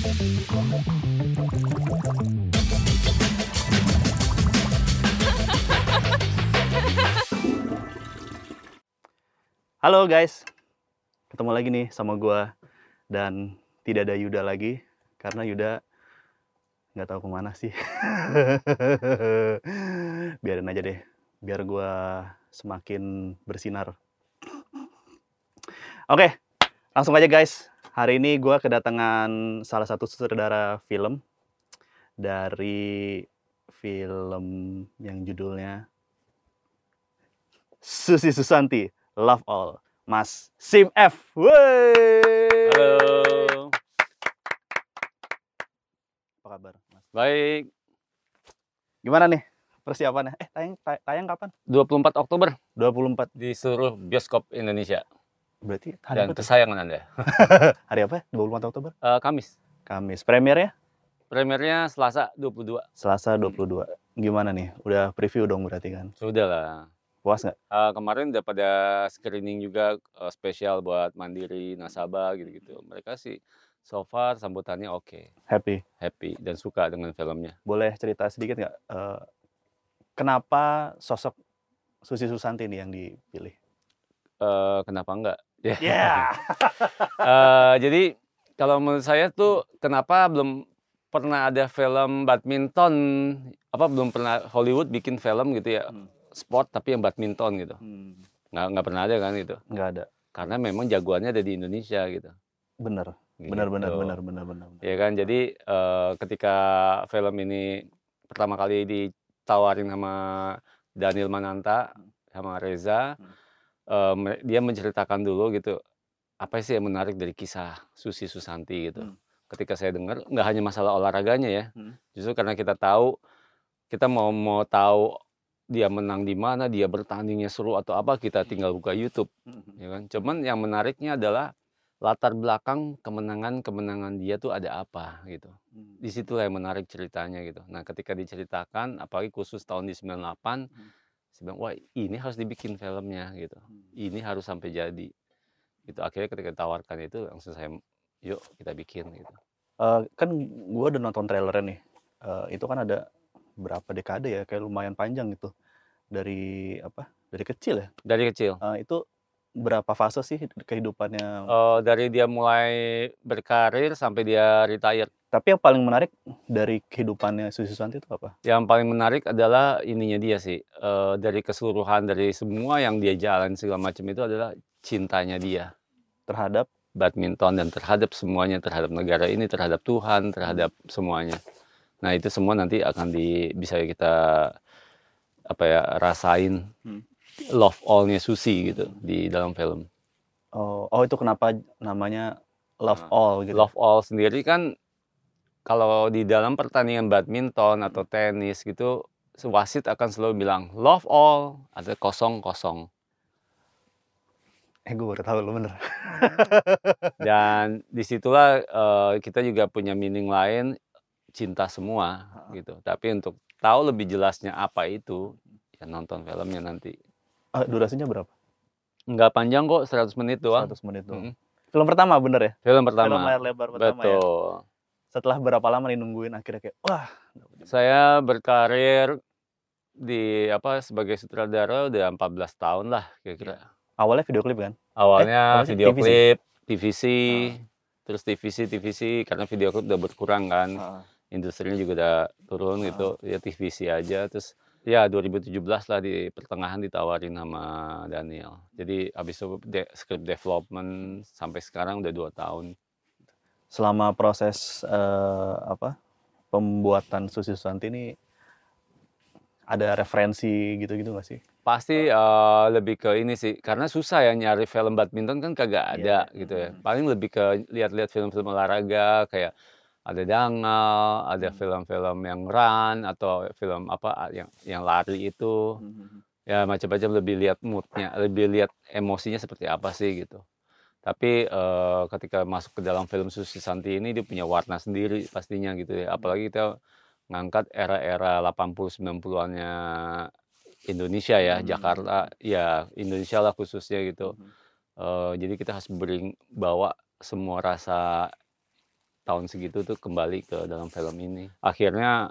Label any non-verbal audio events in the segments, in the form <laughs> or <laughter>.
Halo guys, ketemu lagi nih sama gua dan tidak ada Yuda lagi karena Yuda nggak tahu ke mana sih. <laughs> Biarin aja deh, biar gua semakin bersinar. Oke, langsung aja guys. Hari ini gua kedatangan salah satu sutradara film dari film yang judulnya Susi Susanti Love All, Mas Sim F. Wey. Halo, Apa kabar, Mas? baik. Gimana nih persiapannya? Eh, tayang tay- tayang kapan? 24 Oktober 24. di seluruh bioskop Indonesia Berarti hari dan apa? tuh? kesayangan Anda. <laughs> Hari apa? 24 Oktober. Eh, Kamis. Kamis. Premiernya Premiernya Selasa 22. Selasa 22. Gimana nih? Udah preview dong berarti kan? Sudah lah. Puas nggak? Eh, kemarin udah pada screening juga eh, spesial buat Mandiri, Nasabah gitu-gitu. Mereka sih so far sambutannya oke, Happy. happy dan suka dengan filmnya. Boleh cerita sedikit nggak? eh, kenapa sosok Susi Susanti nih yang dipilih? Eh, kenapa enggak? <laughs> Ya. Yeah. Eh, jadi kalau menurut saya tuh kenapa belum pernah ada film badminton apa belum pernah Hollywood bikin film gitu ya Hmm. sport tapi yang badminton gitu Hmm, nggak nggak pernah ada kan gitu nggak ada. karena memang jagoannya ada di Indonesia gitu. Bener, Gitu. bener, bener, bener. bener. Ya kan jadi eh, ketika film ini pertama kali ditawarin sama Daniel Mananta sama Reza Hmm. Mere- dia menceritakan dulu gitu apa sih yang menarik dari kisah Susi Susanti gitu. Hmm. Ketika saya dengar nggak hanya masalah olahraganya ya, Hmm. justru karena kita tahu kita mau mau tahu dia menang di mana, dia bertandingnya seru atau apa kita tinggal buka YouTube Hmm. ya kan. Cuman yang menariknya adalah latar belakang kemenangan-kemenangan dia tuh ada apa gitu. Hmm. Di situlah yang menarik ceritanya gitu. Nah ketika diceritakan, apalagi khusus tahun di 98, Hmm. Saya bilang, wah ini harus dibikin filmnya gitu. Hmm. Ini harus sampai jadi. Gitu. Akhirnya ketika ditawarkan itu langsung saya, yuk kita bikin gitu. Eh, kan gue udah nonton trailernya nih. Eh, itu kan ada berapa dekade ya, kayak lumayan panjang gitu. Dari apa? Dari kecil ya. Dari kecil. Eh, itu berapa fase sih kehidupannya? Eh, dari dia mulai berkarir sampai dia retire. Tapi yang paling menarik dari kehidupannya Susi Susanti itu apa? Yang paling menarik adalah ininya dia sih. eh, dari keseluruhan dari semua yang dia jalan segala macam itu adalah cintanya dia. Terhadap badminton dan terhadap semuanya, terhadap negara ini, terhadap Tuhan, terhadap semuanya. Nah itu semua nanti akan di, bisa kita apa ya rasain Hmm. love all-nya Susi gitu di dalam film. oh, oh itu kenapa namanya Love Nah, All gitu. Love all sendiri kan kalau di dalam pertandingan badminton atau tenis gitu wasit akan selalu bilang love all ada kosong kosong Eh gue baru tahu lo bener. <laughs> dan di situlah eh, kita juga punya meaning lain cinta semua gitu tapi untuk tahu lebih jelasnya apa itu ya nonton filmnya nanti Eh, durasinya berapa? nggak panjang kok 100 menit doang 100 menit tuh. Mm-mm. Film pertama bener ya? film Film pertama layar lebar pertama ya. Setelah berapa lama nih nungguin akhirnya kayak wah. saya berkarir di apa sebagai sutradara udah 14 tahun lah kira-kira Awalnya video klip kan? awalnya awalnya sih video TVC? klip TVC Ah. terus TVC TVC karena video klip udah berkurang kan Heeh. industrinya juga udah turun gitu ya TVC aja terus ya 2017 lah di pertengahan ditawarin sama Daniel jadi habis itu de- script development sampai sekarang udah dua tahun Selama proses eh, apa pembuatan Susi Susanti ini ada referensi gitu-gitu gak sih? pasti eh, lebih ke ini sih. Karena susah ya nyari film badminton kan kagak ada Iya, gitu ya. Paling lebih ke lihat-lihat film-film olahraga kayak ada dangal ada Hmm. film-film yang run atau film apa yang yang lari itu. Ya macam-macam lebih lihat moodnya lebih lihat emosinya seperti apa sih gitu tapi eh, ketika masuk ke dalam film Susi Santi ini dia punya warna sendiri pastinya gitu ya apalagi kita ngangkat era-era 80 90-annya Indonesia ya Hmm. Jakarta ya Indonesia lah khususnya gitu Mhm. Eh, jadi kita harus bring bawa semua rasa tahun segitu tuh kembali ke dalam film ini. Akhirnya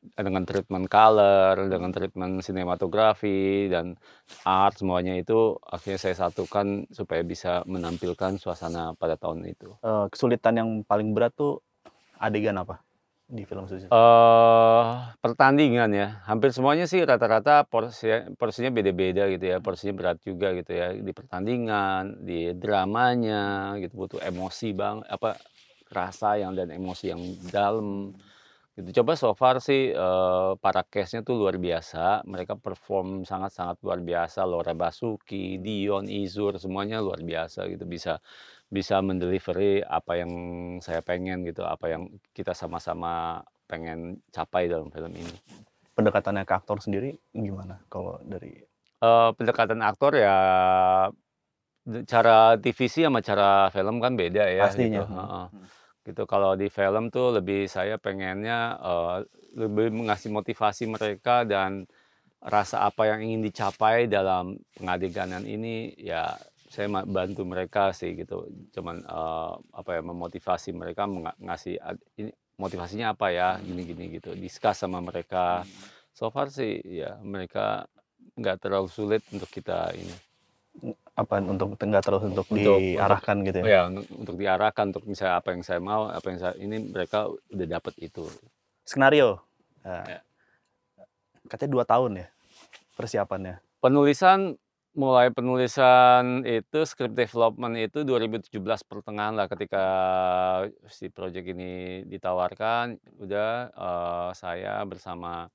dengan treatment color, dengan treatment sinematografi dan art semuanya itu akhirnya saya satukan supaya bisa menampilkan suasana pada tahun itu. Uh, kesulitan yang paling berat tuh adegan apa di film Susi? Uh, pertandingan ya, hampir semuanya sih rata-rata porsi porsinya beda-beda gitu ya, porsinya berat juga gitu ya. Di pertandingan, di dramanya gitu. Butuh emosi bang, apa rasa yang dan emosi yang dalam Gitu. Coba so far sih, uh, para cast-nya tuh luar biasa, mereka perform sangat-sangat luar biasa, Laura Basuki, Dion, Izur, semuanya luar biasa gitu, bisa bisa mendelivery apa yang saya pengen gitu, apa yang kita sama-sama pengen capai dalam film ini. Pendekatannya ke aktor sendiri gimana kalau dari? Uh, pendekatan aktor ya cara TV sama cara film kan beda ya Pastinya, gitu, hmm gitu. Kalau di film tuh lebih saya pengennya uh, lebih mengasih motivasi mereka dan rasa apa yang ingin dicapai dalam pengadeganan ini ya saya bantu mereka sih gitu. Cuman uh, apa ya memotivasi mereka ngasih ini motivasinya apa ya gini-gini gitu. Discuss sama mereka. So far sih ya mereka nggak terlalu sulit untuk kita ini apa untuk nggak terus untuk, untuk diarahkan untuk, gitu ya? Ya untuk diarahkan untuk misalnya apa yang saya mau, apa yang saya ini mereka udah dapat itu. Skenario, uh, ya. katanya dua tahun ya persiapannya. Penulisan mulai penulisan itu script development itu 2017 pertengahan lah ketika si project ini ditawarkan udah uh, saya bersama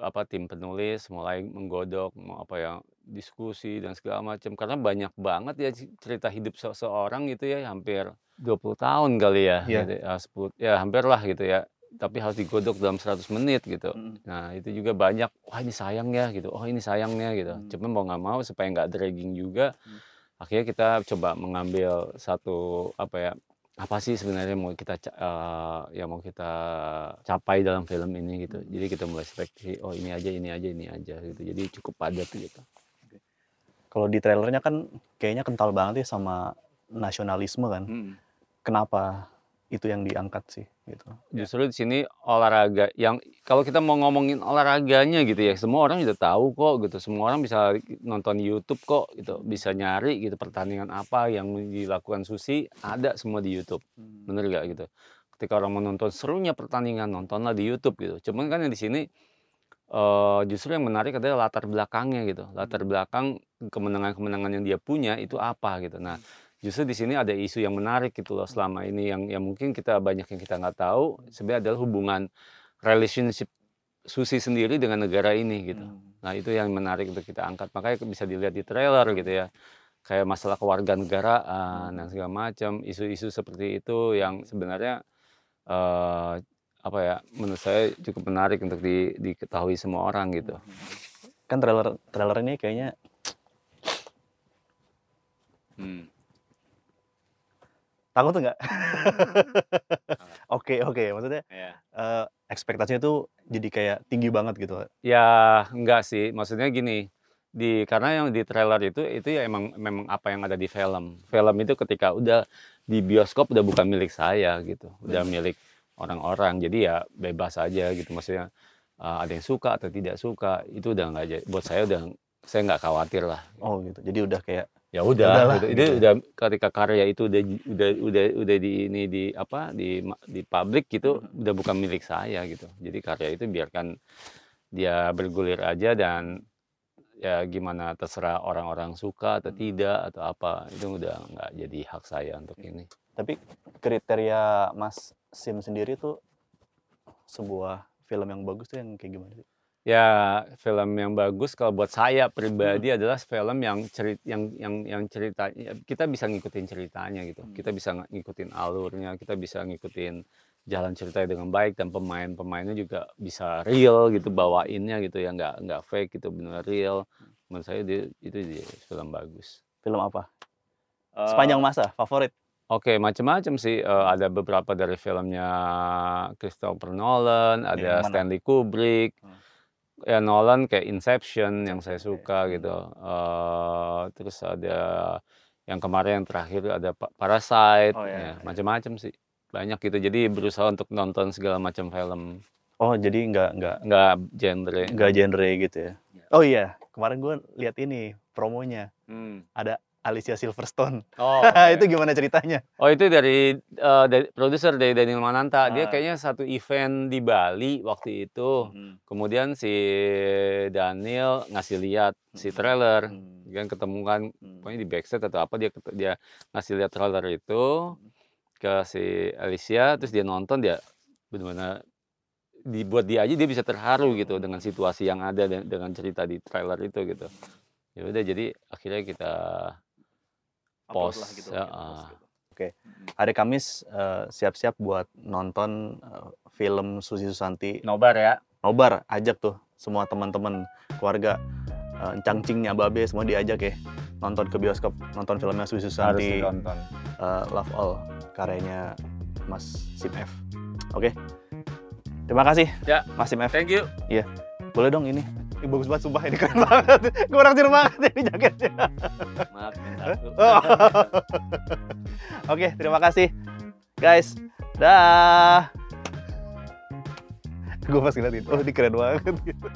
apa tim penulis mulai menggodok mau apa yang diskusi dan segala macam karena banyak banget ya cerita hidup seseorang gitu ya hampir 20 tahun kali ya yeah. gitu, ya, 10, ya hampir lah gitu ya tapi harus digodok dalam 100 menit gitu mm. nah itu juga banyak wah ini sayang ya gitu oh ini sayangnya gitu mm. cuma mau nggak mau supaya nggak dragging juga mm. akhirnya kita coba mengambil satu apa ya apa sih sebenarnya mau kita uh, yang mau kita capai dalam film ini gitu. Jadi kita mulai seleksi, oh ini aja, ini aja, ini aja gitu. Jadi cukup padat gitu. Kalau di trailernya kan kayaknya kental banget ya sama nasionalisme kan. Hmm. Kenapa itu yang diangkat sih gitu. Justru di sini olahraga yang kalau kita mau ngomongin olahraganya gitu ya, semua orang sudah tahu kok gitu. Semua orang bisa nonton YouTube kok gitu, bisa nyari gitu pertandingan apa yang dilakukan Susi ada semua di YouTube. Hmm. Bener gak gitu. Ketika orang mau nonton serunya pertandingan nontonlah di YouTube gitu. Cuman kan yang di sini uh, justru yang menarik adalah latar belakangnya gitu. Latar belakang kemenangan-kemenangan yang dia punya itu apa gitu. Nah, hmm justru di sini ada isu yang menarik gitu loh selama ini yang yang mungkin kita banyak yang kita nggak tahu sebenarnya adalah hubungan relationship Susi sendiri dengan negara ini gitu. Hmm. Nah itu yang menarik untuk kita angkat makanya bisa dilihat di trailer gitu ya kayak masalah kewarganegaraan dan segala macam isu-isu seperti itu yang sebenarnya uh, apa ya menurut saya cukup menarik untuk di, diketahui semua orang gitu. Kan trailer trailer ini kayaknya hmm Takut nggak? <laughs> Oke oke, maksudnya, yeah. Iya. uh, ekspektasinya tuh jadi kayak tinggi banget gitu? Ya, enggak sih, maksudnya gini, di karena yang di trailer itu, itu ya emang memang apa yang ada di film. Film itu ketika udah di bioskop udah bukan milik saya gitu, udah milik orang-orang, jadi ya bebas aja gitu, maksudnya, uh, ada yang suka atau tidak suka, itu udah nggak buat saya udah saya nggak khawatir lah. Oh gitu, jadi udah kayak Ya udah, gitu. itu gitu. udah ketika karya itu udah udah udah udah di ini di apa di di publik gitu hmm. udah bukan milik saya gitu. Jadi karya itu biarkan dia bergulir aja dan ya gimana terserah orang-orang suka atau tidak atau apa itu udah nggak jadi hak saya untuk ini. Tapi kriteria Mas Sim sendiri tuh sebuah film yang bagus tuh yang kayak gimana sih? Ya, film yang bagus kalau buat saya pribadi hmm. adalah film yang cerit yang yang yang cerita ya, kita bisa ngikutin ceritanya gitu. Hmm. Kita bisa ngikutin alurnya, kita bisa ngikutin jalan ceritanya dengan baik dan pemain-pemainnya juga bisa real gitu bawainnya gitu ya nggak nggak fake gitu benar real. Menurut saya dia, itu dia film bagus. Film apa? Uh, Sepanjang masa favorit? Oke, okay, macam-macam sih. Uh, ada beberapa dari filmnya Christopher Nolan, ada Stanley Kubrick. Hmm ya Nolan kayak Inception yang saya suka gitu. Uh, terus ada yang kemarin yang terakhir ada Parasite, oh, ya, ya. macam-macam sih. banyak gitu. Jadi berusaha untuk nonton segala macam film. Oh, jadi nggak nggak Nggak genre. nggak genre gitu ya? Iya. Oh iya, kemarin gue lihat ini promonya Hmm. ada Alicia Silverstone. Oh, <laughs> itu gimana ceritanya? Oh itu dari eh, dari produser dari Daniel Mananta. Dia Ah. kayaknya satu event di Bali waktu itu. Kemudian si Daniel ngasih lihat si Hmm. trailer. Hmm. Kan ketemu kan Hmm. pokoknya di backstage atau apa dia dia ngasih lihat trailer itu ke si Alicia terus dia nonton dia benar-benar dibuat dia aja dia bisa terharu gitu dengan situasi yang ada dan dengan cerita di trailer itu gitu. Ya udah jadi akhirnya kita Post, lah gitu. ya, oke, gitu. Oke, hari Kamis eh, siap-siap buat nonton eh, film Susi Susanti nobar ya. Nobar. Ajak tuh semua teman-teman keluarga eh, encang-cingnya babe semua diajak ya nonton ke bioskop nonton filmnya Susi Susanti eh, Love All karyanya Mas Sim F. Oke. Terima kasih Ya. Mas Sim F. Thank you. Boleh dong ini. Ini bagus banget sumpah ini keren <laughs> banget. Gue naksir banget ini jaketnya. Satu. <laughs> Oke, terima kasih guys. Dah. Gue pas ngeliatin, oh <laughs> ini keren banget gitu.